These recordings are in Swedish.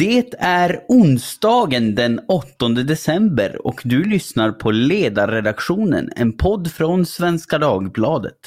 Det är onsdagen den 8 december och du lyssnar på Ledarredaktionen, en podd från Svenska Dagbladet.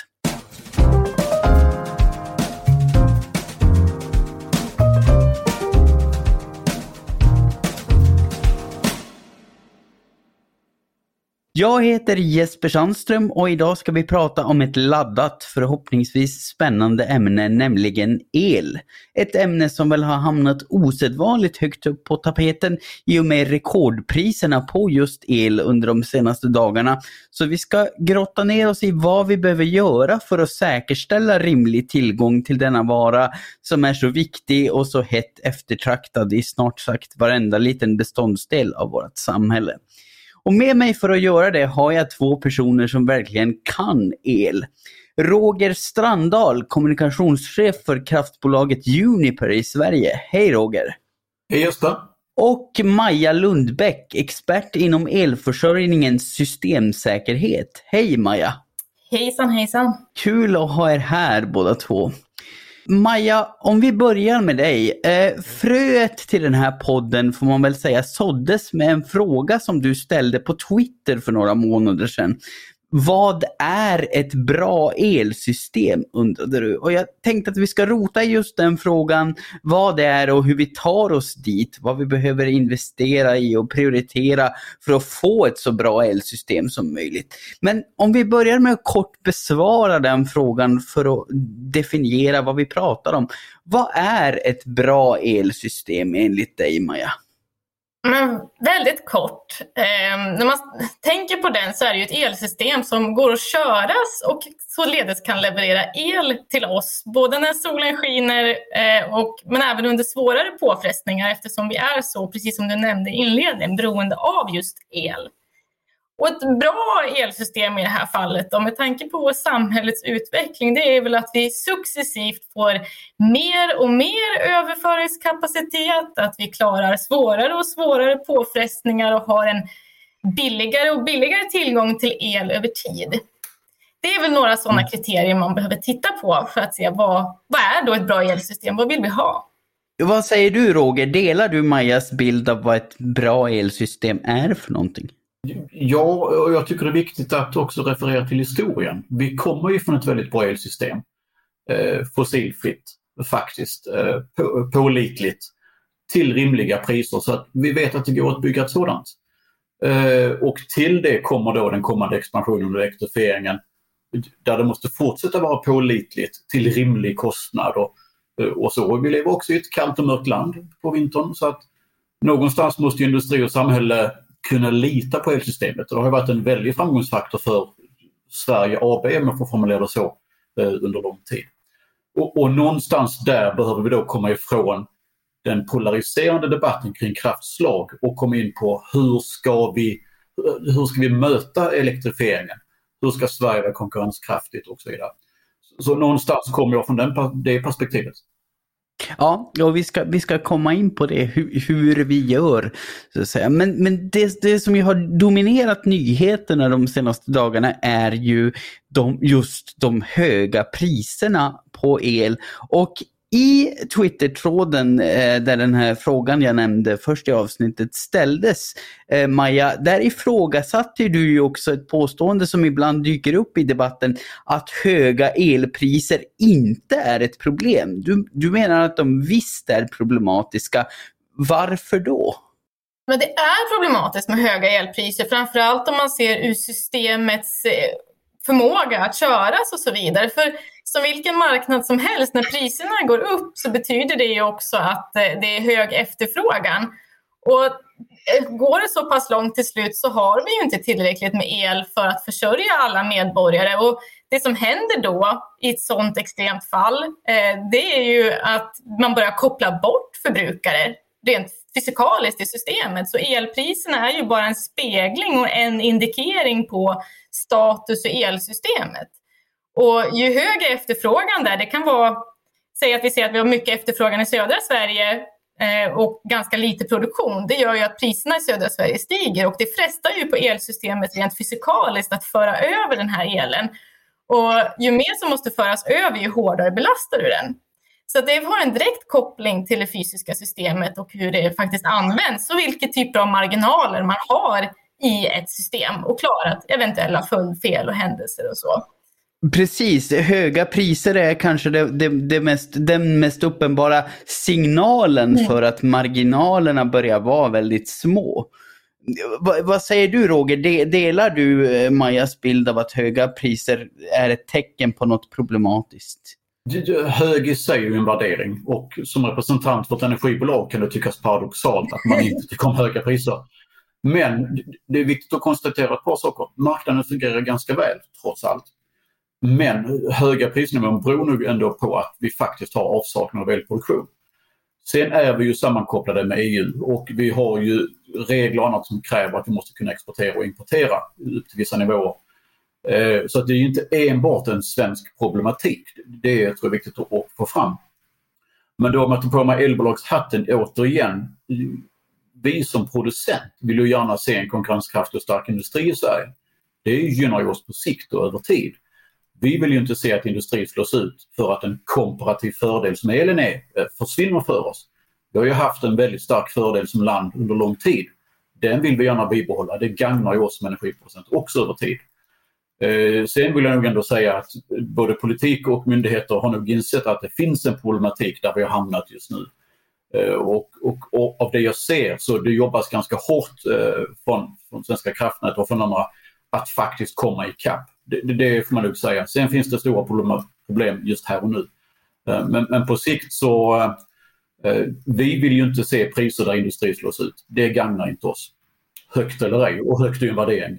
Jag heter Jesper Sandström och idag ska vi prata om ett laddat, förhoppningsvis spännande ämne, nämligen el. Ett ämne som väl har hamnat osedvanligt högt upp på tapeten i och med rekordpriserna på just el under de senaste dagarna. Så vi ska grotta ner oss i vad vi behöver göra för att säkerställa rimlig tillgång till denna vara som är så viktig och så hett eftertraktad i snart sagt varenda liten beståndsdel av vårt samhälle. Och med mig för att göra det har jag två personer som verkligen kan el. Roger Strandahl, kommunikationschef för kraftbolaget Uniper i Sverige. Hej Roger! Hej Jesper! Och Maja Lundbäck, expert inom elförsörjningens systemsäkerhet. Hej Maja! Hejsan hejsan! Kul att ha er här båda två. Maja, om vi börjar med dig. Eh, fröet till den här podden får man väl säga såddes med en fråga som du ställde på Twitter för några månader sedan. Vad är ett bra elsystem undrade du. Och jag tänkte att vi ska rota i just den frågan. Vad det är och hur vi tar oss dit. Vad vi behöver investera i och prioritera för att få ett så bra elsystem som möjligt. Men om vi börjar med att kort besvara den frågan för att definiera vad vi pratar om. Vad är ett bra elsystem enligt dig Maja? Men väldigt kort. Eh, när man tänker på den så är det ju ett elsystem som går att köras och således kan leverera el till oss. Både när solen skiner eh, och, men även under svårare påfrestningar eftersom vi är så, precis som du nämnde i inledningen, beroende av just el. Och ett bra elsystem i det här fallet, då, med tanke på samhällets utveckling, det är väl att vi successivt får mer och mer överföringskapacitet, att vi klarar svårare och svårare påfrestningar och har en billigare och billigare tillgång till el över tid. Det är väl några sådana kriterier man behöver titta på för att se vad, vad är då ett bra elsystem, vad vill vi ha? Vad säger du Roger, delar du Majas bild av vad ett bra elsystem är för någonting? Ja, och jag tycker det är viktigt att också referera till historien. Vi kommer ju från ett väldigt bra elsystem. Eh, fossilfritt faktiskt, eh, på, pålitligt, till rimliga priser så att vi vet att det går att bygga ett sådant. Eh, och till det kommer då den kommande expansionen och elektrifieringen där det måste fortsätta vara pålitligt till rimlig kostnad och, eh, och så. Vi lever också i ett kallt och mörkt land på vintern så att någonstans måste industri och samhälle kunna lita på elsystemet. Och det har varit en väldig framgångsfaktor för Sverige AB, om jag får formulera det så, eh, under lång tid. Och, och någonstans där behöver vi då komma ifrån den polariserande debatten kring kraftslag och komma in på hur ska vi, hur ska vi möta elektrifieringen? Hur ska Sverige vara konkurrenskraftigt och så vidare. Så någonstans kommer jag från den, det perspektivet. Ja, och vi ska, vi ska komma in på det, hur, hur vi gör. Så att säga. Men, men det, det som ju har dominerat nyheterna de senaste dagarna är ju de, just de höga priserna på el. Och i Twitter-tråden eh, där den här frågan jag nämnde först i avsnittet ställdes, eh, Maja, där ifrågasatte du ju också ett påstående som ibland dyker upp i debatten, att höga elpriser inte är ett problem. Du, du menar att de visst är problematiska. Varför då? Men det är problematiskt med höga elpriser, framförallt om man ser ur systemets eh, förmåga att köras och så vidare. För som vilken marknad som helst, när priserna går upp så betyder det ju också att eh, det är hög efterfrågan. Och eh, går det så pass långt till slut så har vi ju inte tillräckligt med el för att försörja alla medborgare. Och det som händer då i ett sådant extremt fall, eh, det är ju att man börjar koppla bort förbrukare rent fysikaliskt i systemet. Så elpriserna är ju bara en spegling och en indikering på status i elsystemet. Och ju högre efterfrågan där, det kan vara, säg att vi ser att vi har mycket efterfrågan i södra Sverige eh, och ganska lite produktion, det gör ju att priserna i södra Sverige stiger och det frestar ju på elsystemet rent fysikaliskt att föra över den här elen. Och ju mer som måste föras över, ju hårdare belastar du den. Så det har en direkt koppling till det fysiska systemet och hur det faktiskt används och vilka typer av marginaler man har i ett system och klarat eventuella följdfel och händelser och så. Precis, höga priser är kanske det, det, det mest, den mest uppenbara signalen mm. för att marginalerna börjar vara väldigt små. Va, vad säger du Roger, delar du eh, Majas bild av att höga priser är ett tecken på något problematiskt? Hög i sig är ju en värdering och som representant för ett energibolag kan det tyckas paradoxalt att man inte tycker om höga priser. Men det är viktigt att konstatera ett par saker. Marknaden fungerar ganska väl trots allt. Men höga prisnivån beror nog ändå på att vi faktiskt har avsaknad av elproduktion. Sen är vi ju sammankopplade med EU och vi har ju regler och annat som kräver att vi måste kunna exportera och importera upp till vissa nivåer. Eh, så det är ju inte enbart en svensk problematik. Det tror jag är viktigt att få fram. Men då om jag tar på mig elbolagshatten återigen. Vi som producent vill ju gärna se en konkurrenskraftig och stark industri i Sverige. Det gynnar ju oss på sikt och över tid. Vi vill ju inte se att industrin slås ut för att en komparativ fördel som elen är eh, försvinner för oss. Vi har ju haft en väldigt stark fördel som land under lång tid. Den vill vi gärna bibehålla. Det gagnar ju oss som energiproducent också över tid. Eh, sen vill jag nog ändå säga att både politik och myndigheter har nog insett att det finns en problematik där vi har hamnat just nu. Eh, och, och, och, av det jag ser så det jobbas ganska hårt eh, från, från Svenska kraftnät och från andra att faktiskt komma ikapp. Det, det, får man nog säga. Sen finns det stora problem, just här och nu. Men, men, på sikt så vi vill ju inte se priser där industri slås ut. Det gagnar inte oss. Högt eller ej, och högt är ju en värdering.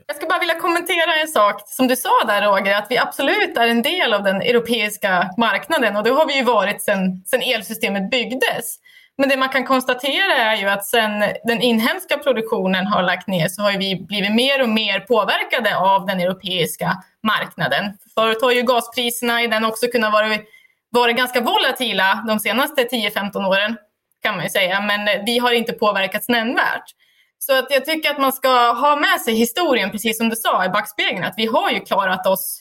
Sak som du sa där Roger, att vi absolut är en del av den europeiska marknaden och det har vi ju varit sedan elsystemet byggdes. Men det man kan konstatera är ju att sedan den inhemska produktionen har lagt ner så har vi blivit mer och mer påverkade av den europeiska marknaden. Förut har ju gaspriserna i den också kunnat vara, vara ganska volatila de senaste 10-15 åren kan man ju säga, men vi har inte påverkats nämnvärt. Så att jag tycker att man ska ha med sig historien, precis som du sa i backspegeln, att vi har ju klarat oss.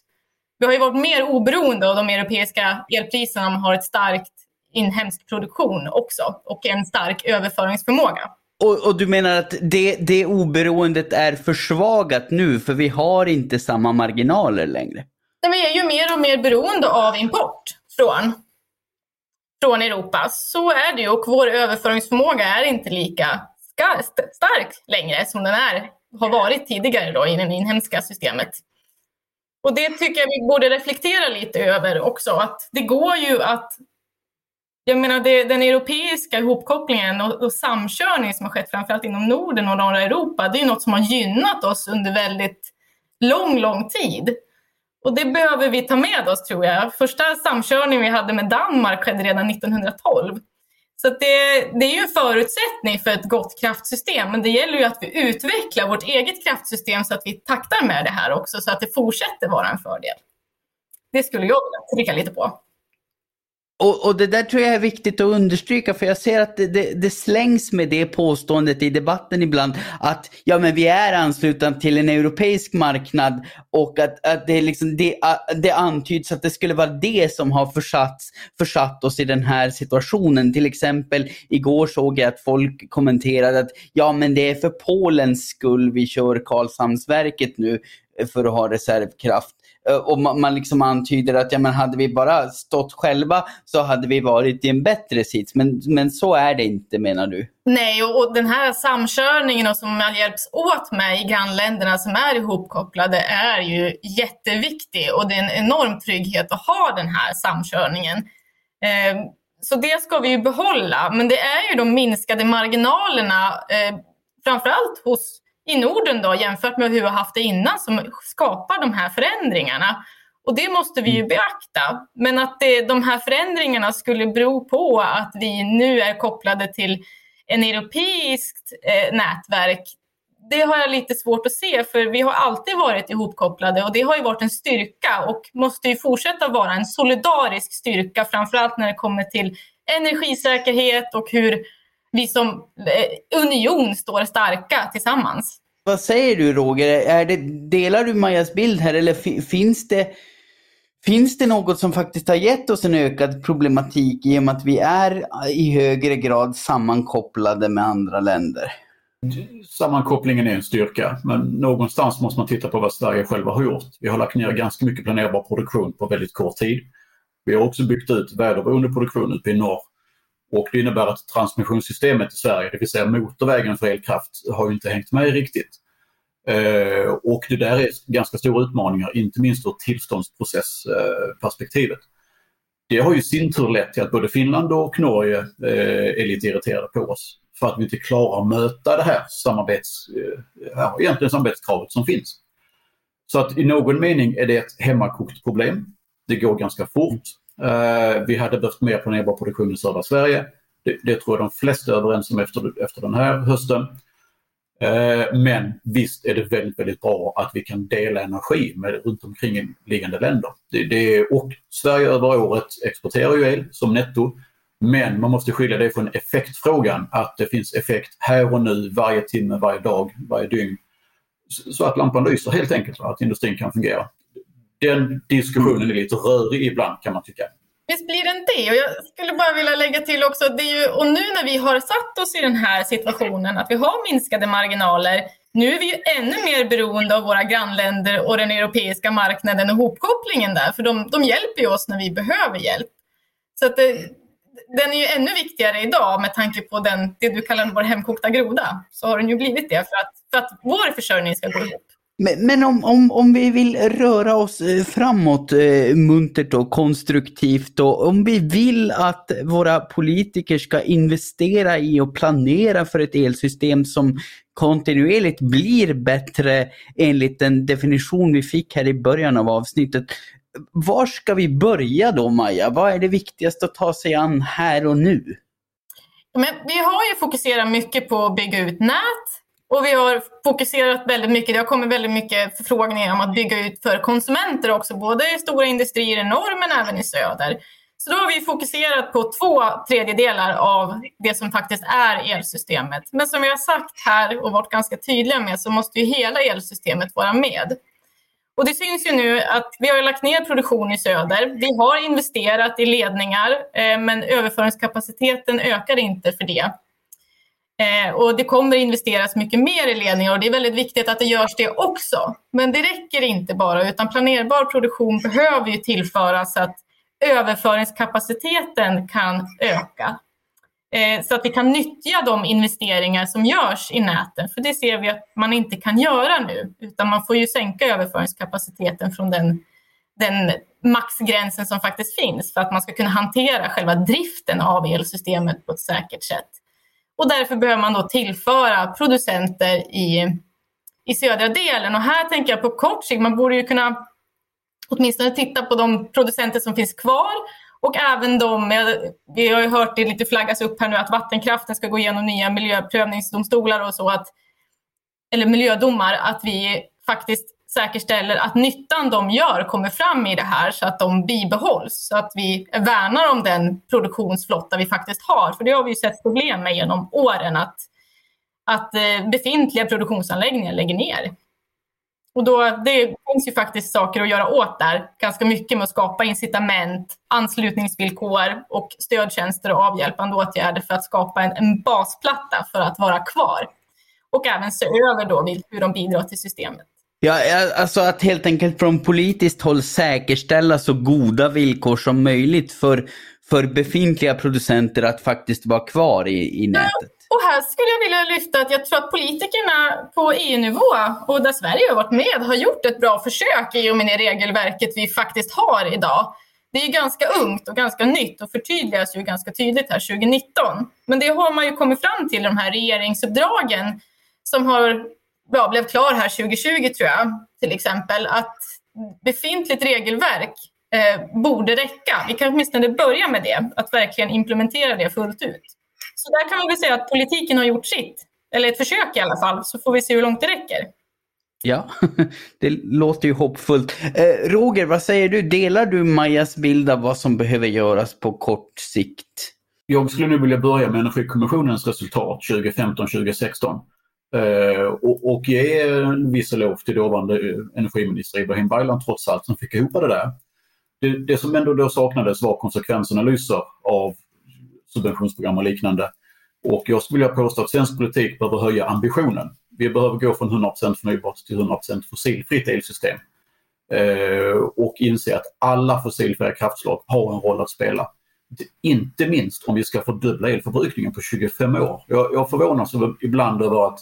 Vi har ju varit mer oberoende av de europeiska elpriserna om man har ett starkt inhemsk produktion också och en stark överföringsförmåga. Och, och, du menar att det, det oberoendet är försvagat nu för vi har inte samma marginaler längre? vi är ju mer och mer beroende av import från, från Europa. Så är det och vår överföringsförmåga är inte lika stark längre som den är, har varit tidigare då, i det inhemska systemet. Och det tycker jag vi borde reflektera lite över också, att det går ju att jag menar, det, den europeiska ihopkopplingen och, och samkörning som har skett framförallt inom Norden och norra Europa, det är något som har gynnat oss under väldigt lång, lång tid. Och det behöver vi ta med oss tror jag. Första samkörningen vi hade med Danmark skedde redan 1912. Så det, det, är ju en förutsättning för ett gott kraftsystem, men det gäller ju att vi utvecklar vårt eget kraftsystem så att vi taktar med det här också, så att det fortsätter vara en fördel. Det skulle jag vilja trycka lite på. Och, och, det där tror jag är viktigt att understryka för jag ser att det, det, det, slängs med det påståendet i debatten ibland att ja men vi är anslutna till en europeisk marknad och att, att det, liksom, det, det antyds att det skulle vara det som har försatt, försatt oss i den här situationen. Till exempel igår såg jag att folk kommenterade att ja men det är för Polens skull vi kör Karlshamnsverket nu för att ha reservkraft. Eh, och man, man liksom antyder att ja, men hade vi bara stått själva så hade vi varit i en bättre sits. Men, men så är det inte menar du? Nej, och, och den här samkörningen och som man hjälps åt med i grannländerna som är ihopkopplade är ju jätteviktig och det är en enorm trygghet att ha den här samkörningen. Eh, så det ska vi ju behålla, men det är ju de minskade marginalerna, eh, framförallt hos i Norden då, jämfört med hur vi har haft det innan som skapar de här förändringarna. Och det måste vi ju mm. beakta. Men att det, de här förändringarna skulle bero på att vi nu är kopplade till en europeiskt eh, nätverk, det har jag lite svårt att se för vi har alltid varit ihopkopplade och det har ju varit en styrka och måste ju fortsätta vara en solidarisk styrka, framförallt när det kommer till energisäkerhet och hur vi som eh, union står starka tillsammans. Vad säger du Roger? Är det, delar du Majas bild här eller finns det Finns det något som faktiskt har gett oss en ökad problematik i och med att vi är i högre grad sammankopplade med andra länder? Sammankopplingen är en styrka, men någonstans måste man titta på vad Sverige själva har gjort. Vi har lagt ner ganska mycket planerbar produktion på väldigt kort tid. Vi har också byggt ut väderberoende produktion uppe i norr. Och det innebär att transmissionssystemet i Sverige, det vill säga motorvägen för elkraft, har inte hängt med riktigt. Eh, och det där är ganska stora utmaningar, inte minst ur tillståndsprocessperspektivet. Det har ju i sin tur lett till att både Finland och Norge eh, är lite irriterade på oss för att vi inte klarar att möta det här samarbets, eh, ja, eh, egentligen samarbetskravet som finns. Så att i någon mening är det ett hemmakokt problem. Det går ganska fort. Eh, vi hade behövt mer planerbar produktion i södra Sverige. Det, det tror jag de flesta är överens om efter, efter den här hösten. Eh, men visst är det väldigt, väldigt bra att vi kan dela energi med runt omkring liggande länder. Det, det, och Sverige över året exporterar ju el som netto. Men man måste skilja det från effektfrågan, att det finns effekt här och nu, varje timme, varje dag, varje dygn. Så att lampan lyser helt enkelt, att industrin kan fungera. Den diskussionen är lite rörig ibland kan man tycka. Visst blir den det? Och jag skulle bara vilja lägga till också, det är ju, och nu när vi har satt oss i den här situationen, att vi har minskade marginaler, nu är vi ju ännu mer beroende av våra grannländer och den europeiska marknaden och hopkopplingen där, för de, de hjälper ju oss när vi behöver hjälp. Så att det, den är ju ännu viktigare idag med tanke på den, det du kallar vår hemkokta groda. Så har den ju blivit det för att, för att vår försörjning ska gå ihop. Men, om, om, om vi vill röra oss eh, framåt eh, muntert och konstruktivt och om vi vill att våra politiker ska investera i och planera för ett elsystem som kontinuerligt blir bättre enligt den definition vi fick här i början av avsnittet. Var ska vi börja då Maja? Vad är det viktigaste att ta sig an här och nu? Men vi har ju fokuserat mycket på att bygga ut nät och vi har fokuserat väldigt mycket, det har kommit väldigt mycket förfrågningar om att bygga ut för konsumenter också, både i stora industrier i norr men även i söder. Så då har vi fokuserat på två tredjedelar av det som faktiskt är elsystemet. Men som jag har sagt här och varit ganska tydliga med så måste ju hela elsystemet vara med. Och det syns ju nu att vi har lagt ner produktion i söder. Vi har investerat i ledningar, eh, men överföringskapaciteten ökar inte för det. Eh, och det kommer investeras mycket mer i ledningar och det är väldigt viktigt att det görs det också. Men det räcker inte bara, utan planerbar produktion behöver ju tillföras så att överföringskapaciteten kan öka. Eh, så att vi kan nyttja de investeringar som görs i näten, för det ser vi att man inte kan göra nu, utan man får ju sänka överföringskapaciteten från den, den maxgränsen som faktiskt finns för att man ska kunna hantera själva driften av elsystemet på ett säkert sätt. Och därför behöver man då tillföra producenter i, i södra delen. Och här tänker jag på kort sikt, man borde ju kunna åtminstone titta på de producenter som finns kvar och även de, vi har ju hört det lite flaggas upp här nu att vattenkraften ska gå igenom nya miljöprövningsdomstolar och så, att, eller miljödomar, att vi faktiskt säkerställer att nyttan de gör kommer fram i det här så att de bibehålls. Så att vi värnar om den produktionsflotta vi faktiskt har. För det har vi ju sett problem med genom åren att, att eh, befintliga produktionsanläggningar lägger ner. Och då, det finns ju faktiskt saker att göra åt där. Ganska mycket med att skapa incitament, anslutningsvillkor och stödtjänster och avhjälpande åtgärder för att skapa en, en basplatta för att vara kvar. Och även se över då hur de bidrar till systemet. Ja, alltså att helt enkelt från politiskt håll säkerställa så goda villkor som möjligt för, för befintliga producenter att faktiskt vara kvar i, i nätet. Och här skulle jag vilja lyfta att jag tror att politikerna på EU-nivå och där Sverige har varit med har gjort ett bra försök i och med det regelverket vi faktiskt har idag. Det är ju ganska ungt och ganska nytt och förtydligas ju ganska tydligt här 2019. Men det har man ju kommit fram till i de här regeringsuppdragen som har ja, blev klar här 2020 tror jag, till exempel, att befintligt regelverk eh, borde räcka. Vi kan åtminstone börja med det, att verkligen implementera det fullt ut. Så där kan man väl säga att politiken har gjort sitt, eller ett försök i alla fall, så får vi se hur långt det räcker. Ja, det låter ju hoppfullt. Eh, Roger, vad säger du? Delar du Majas bild av vad som behöver göras på kort sikt? Jag skulle nu vilja börja med Energikommissionens resultat 2015-2016. Eh, och, och ge en viss eloge till dåvarande eh, energiminister Ibrahim Baylan trots allt som fick ihop det där. det, det som ändå då saknades var konsekvensanalyser av subventionsprogram och liknande. Och jag skulle vilja påstå att svensk politik behöver höja ambitionen. Vi behöver gå från 100% förnybart till 100% fossilfritt elsystem. Eh, och inse att alla fossilfria kraftslag har en roll att spela. Inte minst om vi ska fördubbla elförbrukningen på 25 år. Jag, jag förvånas ibland över att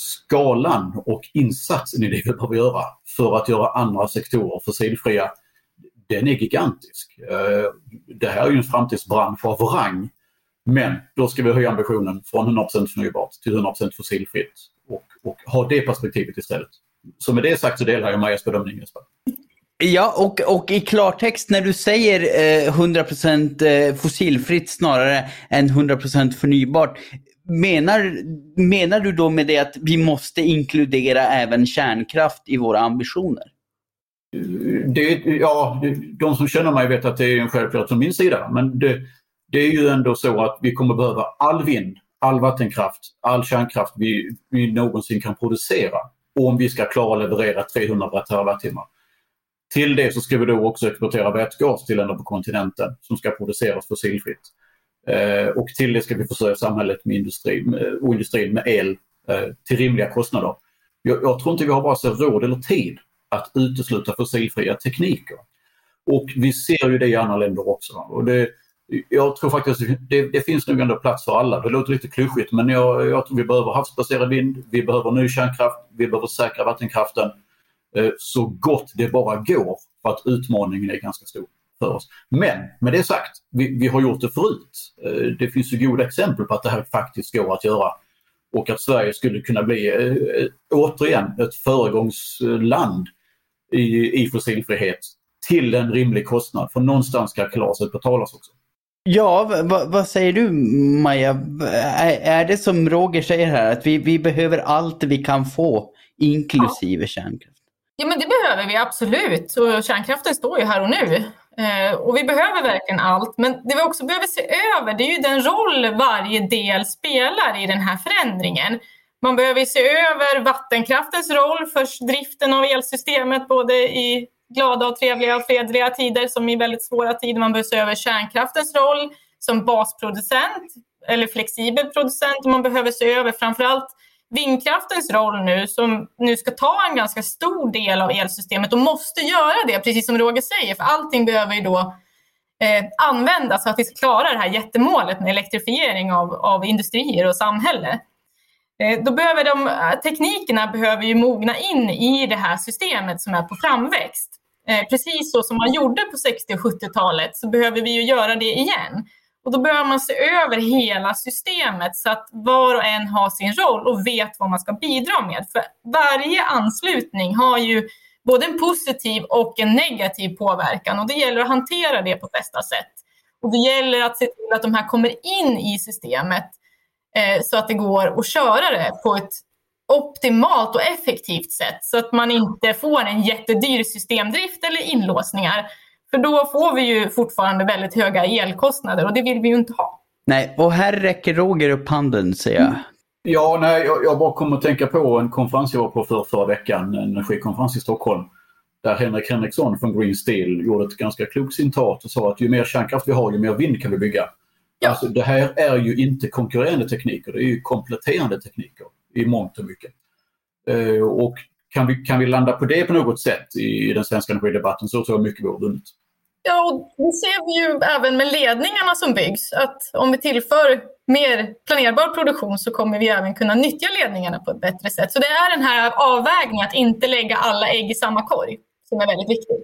skalan och insatsen i det vi behöver göra för att göra andra sektorer fossilfria, den är gigantisk. Eh, det här är ju en framtidsbransch av rang. Men då ska vi höja ambitionen från 100% förnybart till 100% fossilfritt och, och ha det perspektivet istället. Så med det sagt så delar jag Majas bedömning Jesper. Ja, och, och i klartext när du säger eh, 100% eh, fossilfritt snarare än 100% förnybart. Menar, menar du då med det att vi måste inkludera även kärnkraft i våra ambitioner? Det, ja, de som känner mig vet att det är en självklarhet från min sida. Men det, det är ju ändå så att vi kommer behöva all vind, all vattenkraft, all kärnkraft vi, vi någonsin kan producera om vi ska klara att leverera 300 terawattimmar. Till det så ska vi då också exportera vätgas till länder på kontinenten som ska produceras fossilfritt. Eh, och till det ska vi försörja samhället med industri, och industrin med el eh, till rimliga kostnader. Jag, jag tror inte vi har vare sig råd eller tid att utesluta fossilfria tekniker. Och vi ser ju det i andra länder också. Och det, jag tror faktiskt det, det finns nog ändå plats för alla. Det låter lite klyschigt men jag, jag tror vi behöver havsbaserad vind, vi behöver ny kärnkraft, vi behöver säkra vattenkraften eh, så gott det bara går för att utmaningen är ganska stor för oss. Men med det sagt, vi, vi har gjort det förut. Eh, det finns ju goda exempel på att det här faktiskt går att göra och att Sverige skulle kunna bli eh, återigen ett föregångsland i, i fossilfrihet till en rimlig kostnad. För någonstans ska kalaset betalas också. Ja, vad säger du Maja? Är, är det som Roger säger här, att vi, vi behöver allt vi kan få, inklusive ja. kärnkraft? Ja, men det behöver vi absolut. Och kärnkraften står ju här och nu. Eh, och vi behöver verkligen allt. Men det vi också behöver se över, det är ju den roll varje del spelar i den här förändringen. Man behöver se över vattenkraftens roll för driften av elsystemet, både i glada och trevliga och fredliga tider som i väldigt svåra tider. Man behöver se över kärnkraftens roll som basproducent eller flexibel producent. Man behöver se över framförallt vindkraftens roll nu som nu ska ta en ganska stor del av elsystemet och måste göra det, precis som Roger säger, för allting behöver ju då eh, användas för att vi ska klara det här jättemålet med elektrifiering av, av industrier och samhälle. Eh, då behöver de, eh, teknikerna behöver ju mogna in i det här systemet som är på framväxt. Eh, precis så som man gjorde på 60 och 70-talet så behöver vi ju göra det igen. Och då behöver man se över hela systemet så att var och en har sin roll och vet vad man ska bidra med. För varje anslutning har ju både en positiv och en negativ påverkan och det gäller att hantera det på bästa sätt. Och det gäller att se till att de här kommer in i systemet eh, så att det går att köra det på ett optimalt och effektivt sätt så att man inte får en jättedyr systemdrift eller inlåsningar. För då får vi ju fortfarande väldigt höga elkostnader och det vill vi ju inte ha. Nej, och här räcker Roger upp handen ser jag. Ja, nej, jag, jag bara kommer att tänka på en konferens jag var på för förra veckan, en energikonferens i Stockholm. Där Henrik Henriksson från Green Steel gjorde ett ganska klokt citat och sa att ju mer kärnkraft vi har, ju mer vind kan vi bygga. Ja. Alltså, det här är ju inte konkurrerande tekniker, det är ju kompletterande tekniker i mångt och mycket. Eh, och kan vi, kan vi landa på det på något sätt i den svenska energidebatten så tror jag mycket vore vunnet. Ja, och det ser vi ju även med ledningarna som byggs. Att om vi tillför mer planerbar produktion så kommer vi även kunna nyttja ledningarna på ett bättre sätt. Så det är den här avvägningen att inte lägga alla ägg i samma korg som är väldigt viktig.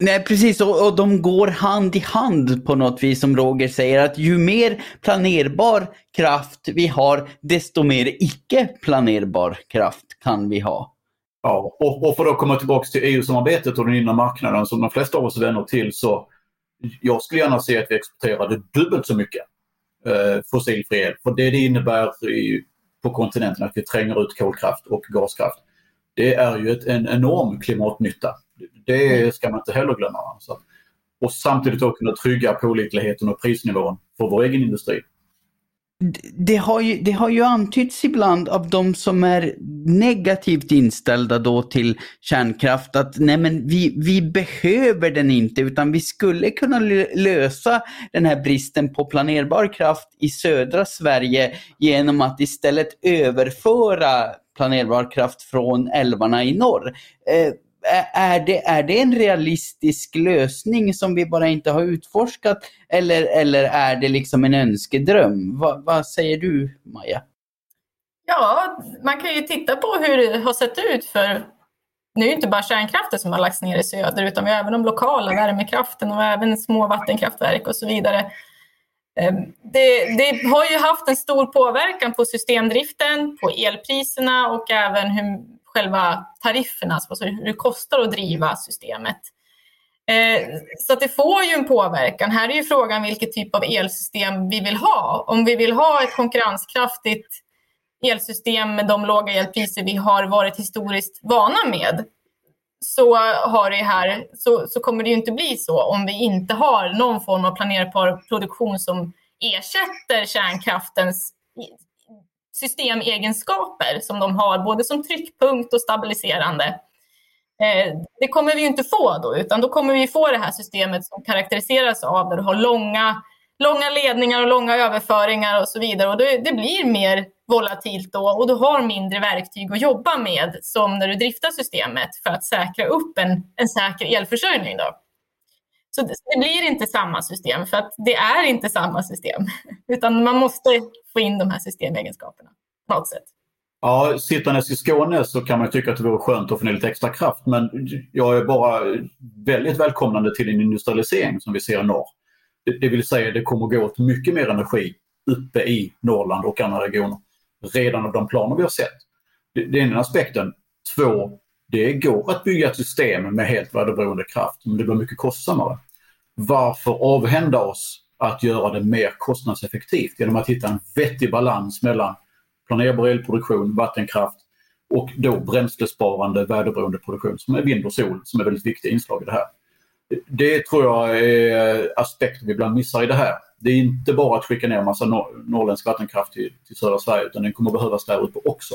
Nej precis och, och de går hand i hand på något vis som Roger säger att ju mer planerbar kraft vi har desto mer icke planerbar kraft kan vi ha. Ja, och, och för att komma tillbaka till EU-samarbetet och den inre marknaden som de flesta av oss vänner till så jag skulle gärna se att vi exporterade dubbelt så mycket eh, fossilfri el. För det det innebär i, på kontinenten att vi tränger ut kolkraft och gaskraft. Det är ju ett, en enorm klimatnytta. Det ska man inte heller glömma. Så. Och samtidigt också kunna trygga pålitligheten och prisnivån för vår egen industri det har, ju, det har ju antytts ibland av de som är negativt inställda då till kärnkraft att nej men vi, vi behöver den inte utan vi skulle kunna lösa den här bristen på planerbar kraft i södra Sverige genom att istället överföra planerbar kraft från älvarna i norr. Eh, är det, är det en realistisk lösning som vi bara inte har utforskat eller, eller är det liksom en önskedröm? Va, vad säger du Maja? Ja, man kan ju titta på hur det har sett ut för nu är ju inte bara kärnkraften som har lagts ner i söder utan vi har även de lokala värmekraften och även små vattenkraftverk och så vidare. Ehm, det, det, har ju haft en stor påverkan på systemdriften, på elpriserna och även hur själva tarifferna, alltså hur det kostar att driva systemet. Eh, så att det får ju en påverkan. Här är ju frågan vilket typ av elsystem vi vill ha. Om vi vill ha ett konkurrenskraftigt elsystem med de låga elpriser vi har varit historiskt vana med så, har det här, så, så kommer det ju inte bli så om vi inte har någon form av planerbar produktion som ersätter kärnkraftens systemegenskaper som de har, både som tryckpunkt och stabiliserande. Eh, det kommer vi inte få då, utan då kommer vi få det här systemet som karaktäriseras av där du har långa, långa ledningar och långa överföringar och så vidare. Och det, det blir mer volatilt då och du har mindre verktyg att jobba med som när du driftar systemet för att säkra upp en, en säker elförsörjning. Då. Så det blir inte samma system för att det är inte samma system. Utan man måste få in de här systemegenskaperna på något sätt. Ja, sittandes i Skåne så kan man tycka att det vore skönt att få ner lite extra kraft men jag är bara väldigt välkomnande till en industrialisering som vi ser i norr. Det vill säga det kommer gå åt mycket mer energi uppe i Norrland och andra regioner redan av de planer vi har sett. Det är den aspekten. Två, det går att bygga ett system med helt väderberoende kraft men det blir mycket kostsammare varför avhända oss att göra det mer kostnadseffektivt genom att hitta en vettig balans mellan planerbar elproduktion, vattenkraft och då bränslesparande väderberoende produktion som är vind och sol som är väldigt viktiga inslag i det här. Det tror jag är aspekter vi ibland missar i det här. Det är inte bara att skicka ner massa norrländsk vattenkraft till, till södra Sverige utan den kommer behövas där uppe också.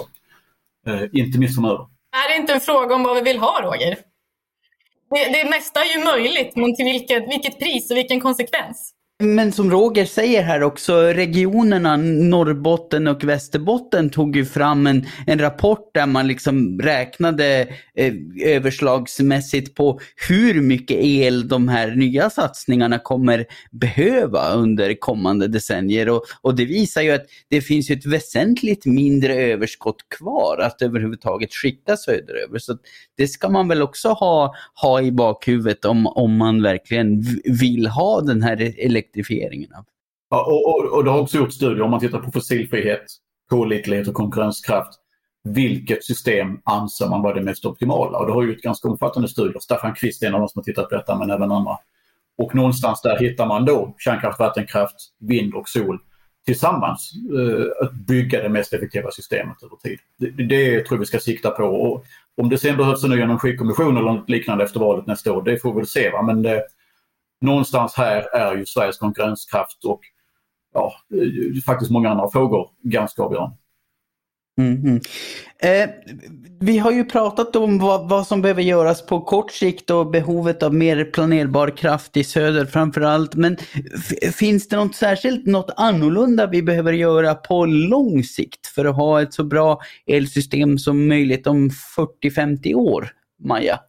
Eh, inte minst framöver. Är det inte en fråga om vad vi vill ha Roger? Det, det mesta är ju möjligt, men till vilket, vilket pris och vilken konsekvens? Men som Roger säger här också, regionerna Norrbotten och Västerbotten tog ju fram en, en rapport där man liksom räknade eh, överslagsmässigt på hur mycket el de här nya satsningarna kommer behöva under kommande decennier. Och, och det visar ju att det finns ett väsentligt mindre överskott kvar att överhuvudtaget skicka söderöver. Så det ska man väl också ha, ha i bakhuvudet om, om man verkligen vill ha den här elektriciteten elektrifieringen av. Ja, och, och, och det har också gjorts studier om man tittar på fossilfrihet, pålitlighet och konkurrenskraft. Vilket system anser man vara det mest optimala? Och det har gjort ganska omfattande studier. Staffan Kvist är en av de som har tittat på detta, men även andra. Och någonstans där hittar man då kärnkraft, vattenkraft, vind och sol tillsammans eh, att bygga det mest effektiva systemet över tid. Det, det tror vi ska sikta på. Och om det sen behövs en ny energikommission eller något liknande efter valet nästa år, det får vi väl se. Va? Men det, någonstans här är ju Sveriges konkurrenskraft och ja, faktiskt många andra frågor ganska avgörande. Mm -hmm. eh, vi har ju pratat om vad, vad, som behöver göras på kort sikt och behovet av mer planerbar kraft i söder framförallt. Men finns det något särskilt, något annorlunda vi behöver göra på lång sikt för att ha ett så bra elsystem som möjligt om 40-50 år, Maja?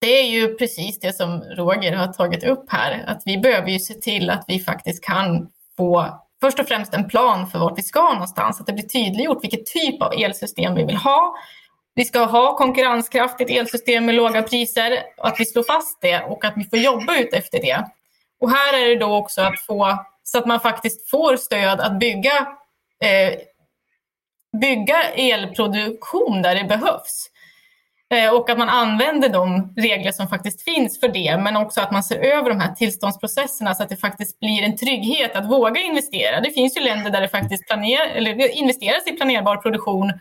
Det är ju precis det som Roger har tagit upp här, att vi behöver ju se till att vi faktiskt kan få först och främst en plan för vart vi ska någonstans, att det blir tydliggjort vilket typ av elsystem vi vill ha. Vi ska ha konkurrenskraftigt elsystem med låga priser, att vi slår fast det och att vi får jobba ut efter det. Och här är det då också att få, så att man faktiskt får stöd att bygga, eh, bygga elproduktion där det behövs. Eh, och att man använder de regler som faktiskt finns för det, men också att man ser över de här tillståndsprocesserna så att det faktiskt blir en trygghet att våga investera. Det finns ju länder där det faktiskt planer, eller investeras i planerbar produktion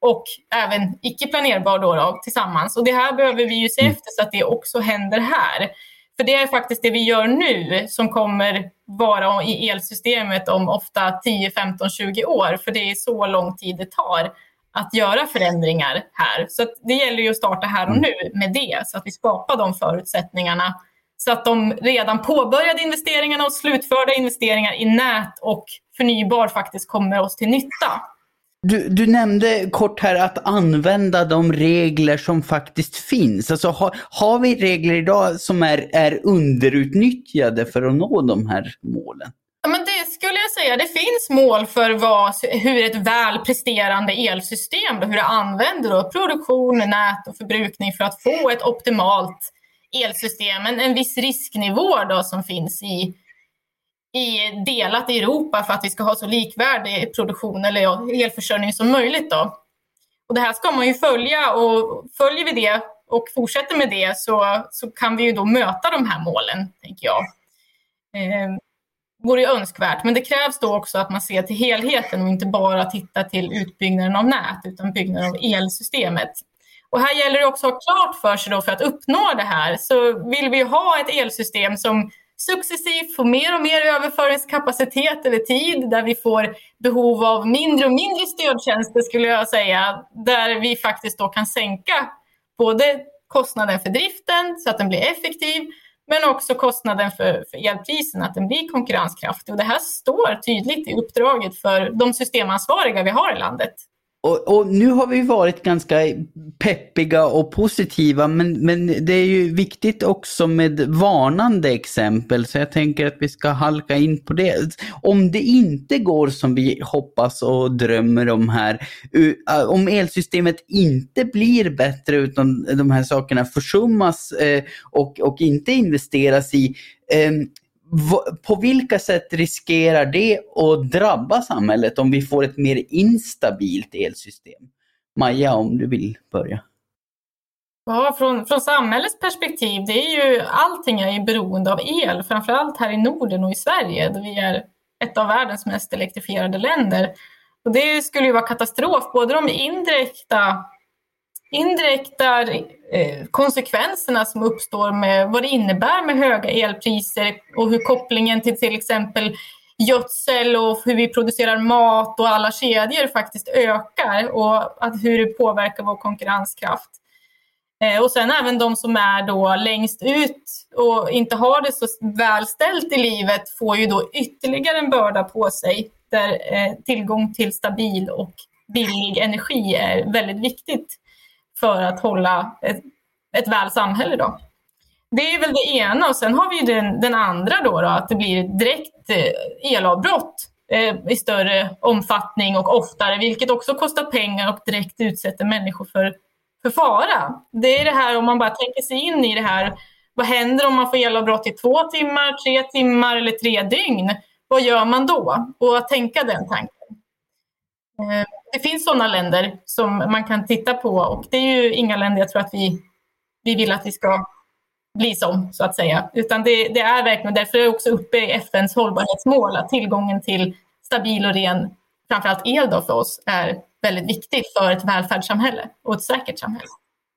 och även icke planerbar då, då, tillsammans. Och det här behöver vi ju se mm. efter så att det också händer här. För det är faktiskt det vi gör nu som kommer vara i elsystemet om ofta 10, 15, 20 år. För det är så lång tid det tar att göra förändringar här. Så det gäller ju att starta här och nu med det, så att vi skapar de förutsättningarna. Så att de redan påbörjade investeringarna och slutförda investeringar i nät och förnybar faktiskt kommer oss till nytta. Du, du, nämnde kort här att använda de regler som faktiskt finns. Alltså har, har vi regler idag som är, är underutnyttjade för att nå de här målen? Ja, men det skulle jag säga. Det finns mål för vad, hur ett väl presterande elsystem, hur det använder då, produktion, nät och förbrukning för att få ett optimalt elsystem. En, en viss risknivå då som finns i, i delat i Europa för att vi ska ha så likvärdig produktion eller ja, elförsörjning som möjligt. Då. Och det här ska man ju följa och följer vi det och fortsätter med det så, så kan vi ju då möta de här målen, tänker jag. Ehm, Vore ju önskvärt, men det krävs då också att man ser till helheten och inte bara tittar till utbyggnaden av nät utan byggnaden av elsystemet. Och här gäller det också att ha klart för sig då för att uppnå det här så vill vi ha ett elsystem som successivt får mer och mer överföringskapacitet över tid, där vi får behov av mindre och mindre stödtjänster skulle jag säga, där vi faktiskt då kan sänka både kostnaden för driften så att den blir effektiv, men också kostnaden för, för elprisen, att den blir konkurrenskraftig. Och det här står tydligt i uppdraget för de systemansvariga vi har i landet. Och, och, nu har vi varit ganska peppiga och positiva men, men det är ju viktigt också med varnande exempel så jag tänker att vi ska halka in på det. Om det inte går som vi hoppas och drömmer om här, om elsystemet inte blir bättre utan de här sakerna försummas eh, och, och inte investeras i, eh, på vilka sätt riskerar det att drabba samhället om vi får ett mer instabilt elsystem? Maja, om du vill börja. Ja, från, från samhällets perspektiv, det är ju allting är ju beroende av el, framförallt här i Norden och i Sverige, där vi är ett av världens mest elektrifierade länder. Och det skulle ju vara katastrof, både de indirekta indirekta eh, konsekvenserna som uppstår med vad det innebär med höga elpriser och hur kopplingen till till exempel gödsel och hur vi producerar mat och alla kedjor faktiskt ökar och att hur det påverkar vår konkurrenskraft. Eh, och sen även de som är då längst ut och inte har det så välställt i livet får ju då ytterligare en börda på sig där eh, tillgång till stabil och billig energi är väldigt viktigt för att hålla ett, ett väl samhälle. Då. Det är väl det ena och sen har vi den, den andra då, då, att det blir direkt eh, elavbrott eh, i större omfattning och oftare, vilket också kostar pengar och direkt utsätter människor för, för fara. Det är det här om man bara tänker sig in i det här, vad händer om man får elavbrott i två timmar, tre timmar eller tre dygn? Vad gör man då? Och att tänka den tanken. Eh, det finns sådana länder som man kan titta på och det är ju inga länder jag tror att vi, vi vill att vi ska bli som, så att säga. Utan det, det är verkligen, därför är det också uppe i FNs hållbarhetsmål att tillgången till stabil och ren, framförallt el då för oss, är väldigt viktig för ett välfärdssamhälle och ett säkert samhälle.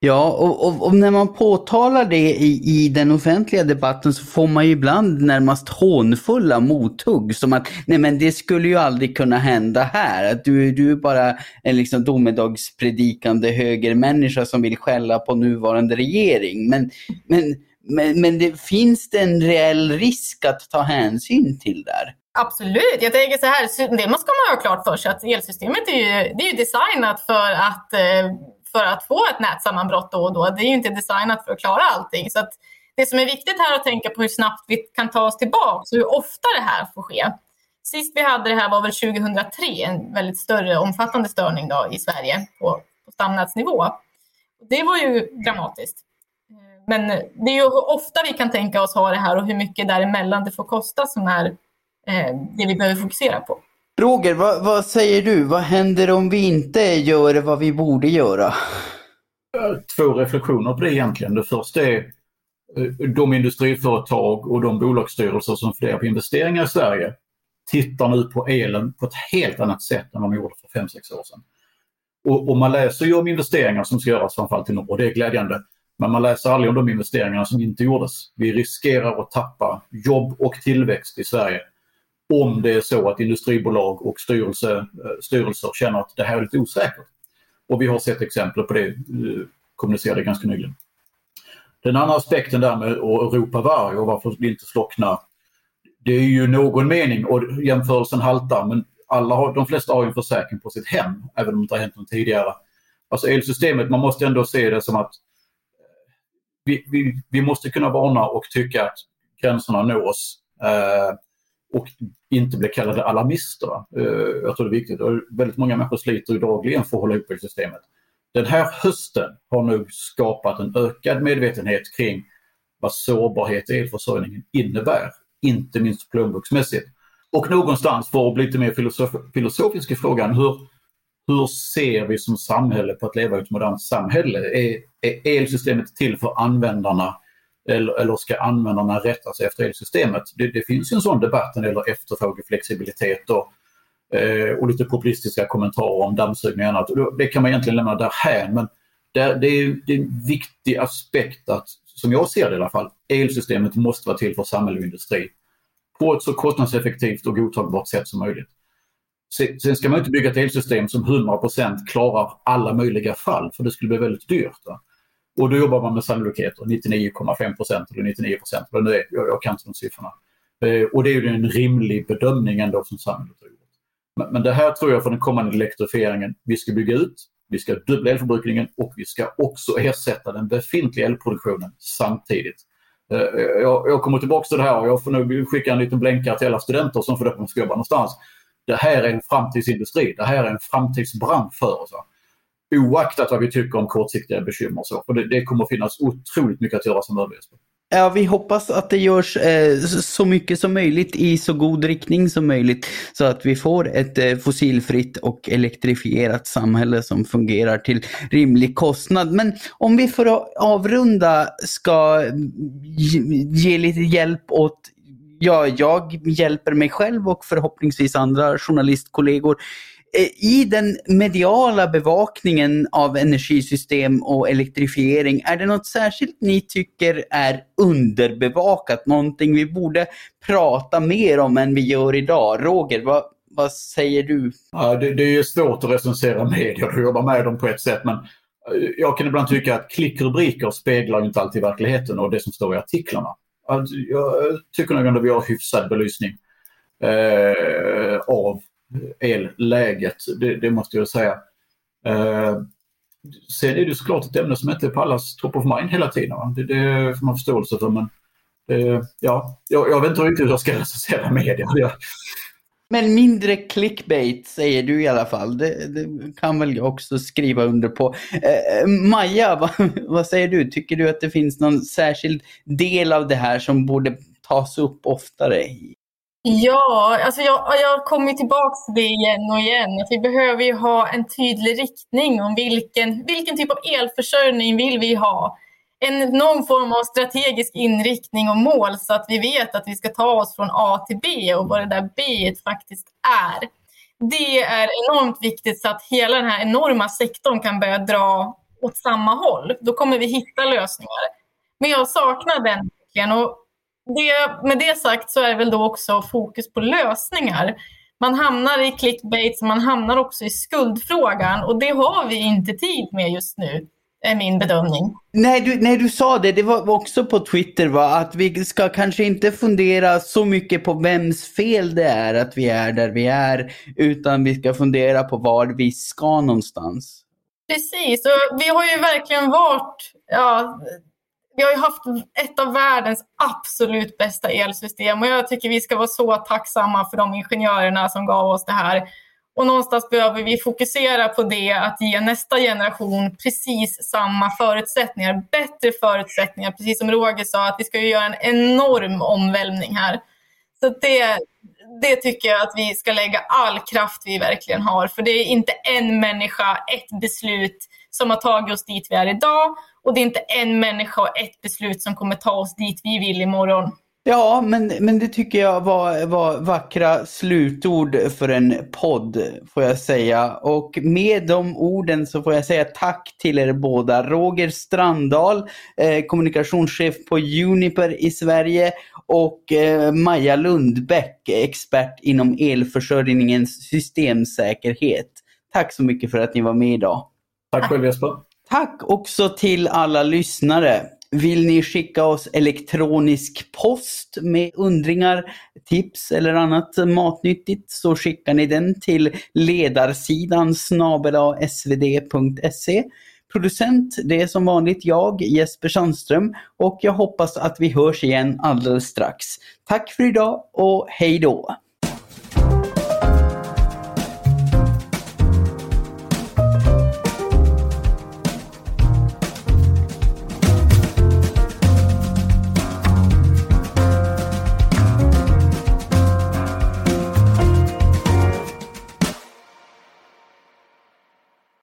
Ja, och, och, och, när man påtalar det i, i den offentliga debatten så får man ju ibland närmast hånfulla mothugg som att nej men det skulle ju aldrig kunna hända här. Att du, du är bara en liksom domedagspredikande högermänniska som vill skälla på nuvarande regering. Men, men, men, men det finns det en reell risk att ta hänsyn till där? Absolut. Jag tänker så här, det man ska man ha klart för sig att elsystemet är ju, det är ju designat för att eh, för att få ett nätsammanbrott då och då. Det är ju inte designat för att klara allting. Så det som är viktigt här att tänka på hur snabbt vi kan ta oss tillbaka och hur ofta det här får ske. Sist vi hade det här var väl 2003, en väldigt större omfattande störning då i Sverige på, på stamnätsnivå. Det var ju dramatiskt. Men det är ju ofta vi kan tänka oss ha det här och hur mycket däremellan det får kosta som är eh, det vi behöver fokusera på. Roger, vad, vad, säger du? Vad händer om vi inte gör vad vi borde göra? Två reflektioner på det egentligen. Det första är eh, de industriföretag och de bolagsstyrelser som funderar på investeringar i Sverige tittar nu på elen på ett helt annat sätt än vad de gjorde för 5-6 år sedan. Och, och, man läser ju om investeringar som ska göras framförallt i norr och det är glädjande. Men man läser aldrig om de investeringar som inte gjordes. Vi riskerar att tappa jobb och tillväxt i Sverige om det är så att industribolag och styrelse, eh, styrelser känner att det här är lite osäkert. Och vi har sett exempel på det, eh, kommunicerade ganska nyligen. Den andra aspekten där med att ropa varg och varför det inte slocknar. Det är ju någon mening och jämförelsen haltar men alla har, de flesta har en försäkring på sitt hem, även om det inte har hänt något tidigare. Alltså elsystemet, man måste ändå se det som att eh, vi, vi, vi måste kunna varna och tycka att gränserna nås. Eh, och inte bli kallade alarmister. Eh, jag tror det är viktigt. Och väldigt många människor sliter dagligen för att hålla ihop systemet. Den här hösten har nu skapat en ökad medvetenhet kring vad sårbarhet i elförsörjningen innebär. Inte minst plånboksmässigt. Och någonstans, för att bli lite mer filosof filosofisk i frågan, hur, hur ser vi som samhälle på att leva i ett modernt samhälle? Är, är elsystemet till för användarna eller, eller ska användarna rätta sig efter elsystemet? Det, det finns ju en sån debatt när det gäller efterfrågeflexibilitet och, eh, och lite populistiska kommentarer om dammsugning och annat. Det kan man egentligen lämna därhän men det, det, är, det är en viktig aspekt att, som jag ser det i alla fall, elsystemet måste vara till för samhälle och industri på ett så kostnadseffektivt och godtagbart sätt som möjligt. Sen ska man inte bygga ett elsystem som 100% klarar alla möjliga fall för det skulle bli väldigt dyrt. Va? Och då jobbar man med sannolikheter, 99,5 procent eller 99 procent. Jag, jag kan inte de siffrorna. Eh, och det är ju en rimlig bedömning ändå som samhället har gjort. Men, men det här tror jag för den kommande elektrifieringen, vi ska bygga ut, vi ska dubbla elförbrukningen och vi ska också ersätta den befintliga elproduktionen samtidigt. Eh, jag, jag kommer tillbaka till det här och jag får nog skicka en liten blänkare till alla studenter som får upp de ska jobba någonstans. Det här är en framtidsindustri, det här är en framtidsbransch för oss. Oaktat vad vi tycker om kortsiktiga bekymmer. och Så. För det, det kommer finnas otroligt mycket att göra som ÖBSP. Ja, vi hoppas att det görs eh, så mycket som möjligt i så god riktning som möjligt så att vi får ett eh, fossilfritt och elektrifierat samhälle som fungerar till rimlig kostnad. Men om vi för att avrunda ska ge lite hjälp åt Ja, jag hjälper mig själv och förhoppningsvis andra journalistkollegor Eh, i den mediala bevakningen av energisystem och elektrifiering, är det något särskilt ni tycker är underbevakat? Någonting vi borde prata mer om än vi gör idag? Roger, vad, vad säger du? Ja, det, det är svårt att recensera medier och jobba med dem på ett sätt men eh, jag kan ibland tycka att klickrubriker speglar inte alltid verkligheten och det som står i artiklarna. Alltså, jag tycker nog ändå vi har hyfsad belysning eh, av elläget, det, det måste jag säga. Eh, sen är det såklart ett ämne som inte är på allas top of mind hela tiden. Va? Det, det får man förståelse för men eh, ja, jag, jag vet inte riktigt hur jag ska recensera media. Jag... Men mindre clickbait säger du i alla fall. Det, det kan väl jag också skriva under på. Eh, Maja, vad, vad säger du? Tycker du att det finns någon särskild del av det här som borde tas upp oftare Ja, alltså jag, jag kommer tillbaka till det igen och igen. Att vi behöver ju ha en tydlig riktning om vilken, vilken typ av elförsörjning vill vi ha. En, någon form av strategisk inriktning och mål så att vi vet att vi ska ta oss från A till B och vad det där B faktiskt är. Det är enormt viktigt så att hela den här enorma sektorn kan börja dra åt samma håll. Då kommer vi hitta lösningar. Men jag saknar den och det, med det sagt så är det väl då också fokus på lösningar. Man hamnar i clickbait, man hamnar också i skuldfrågan och det har vi inte tid med just nu är min bedömning. Nej du, nej, du sa det, det var också på Twitter va, att vi ska kanske inte fundera så mycket på vems fel det är att vi är där vi är, utan vi ska fundera på var vi ska någonstans. Precis, och vi har ju verkligen varit, ja, vi har ju haft ett av världens absolut bästa elsystem och jag tycker vi ska vara så tacksamma för de ingenjörerna som gav oss det här. Och någonstans behöver vi fokusera på det, att ge nästa generation precis samma förutsättningar, bättre förutsättningar, precis som Roger sa, att vi ska ju göra en enorm omvälvning här. Så det, det tycker jag att vi ska lägga all kraft vi verkligen har, för det är inte en människa, ett beslut som har tagit oss dit vi är idag och det är inte en människa och ett beslut som kommer ta oss dit vi vill imorgon. Ja, men, men det tycker jag var, var vackra slutord för en podd, får jag säga. Och med de orden så får jag säga tack till er båda. Roger Strandahl, eh, kommunikationschef på Uniper i Sverige och eh, Maja Lundbäck, expert inom elförsörjningens systemsäkerhet. Tack så mycket för att ni var med idag. Tack själv Jesper. Tack också till alla lyssnare. Vill ni skicka oss elektronisk post med undringar, tips eller annat matnyttigt så skickar ni den till ledarsidan svd.se. Producent, det är som vanligt jag, Jesper Sandström och jag hoppas att vi hörs igen alldeles strax. Tack för idag och hej då!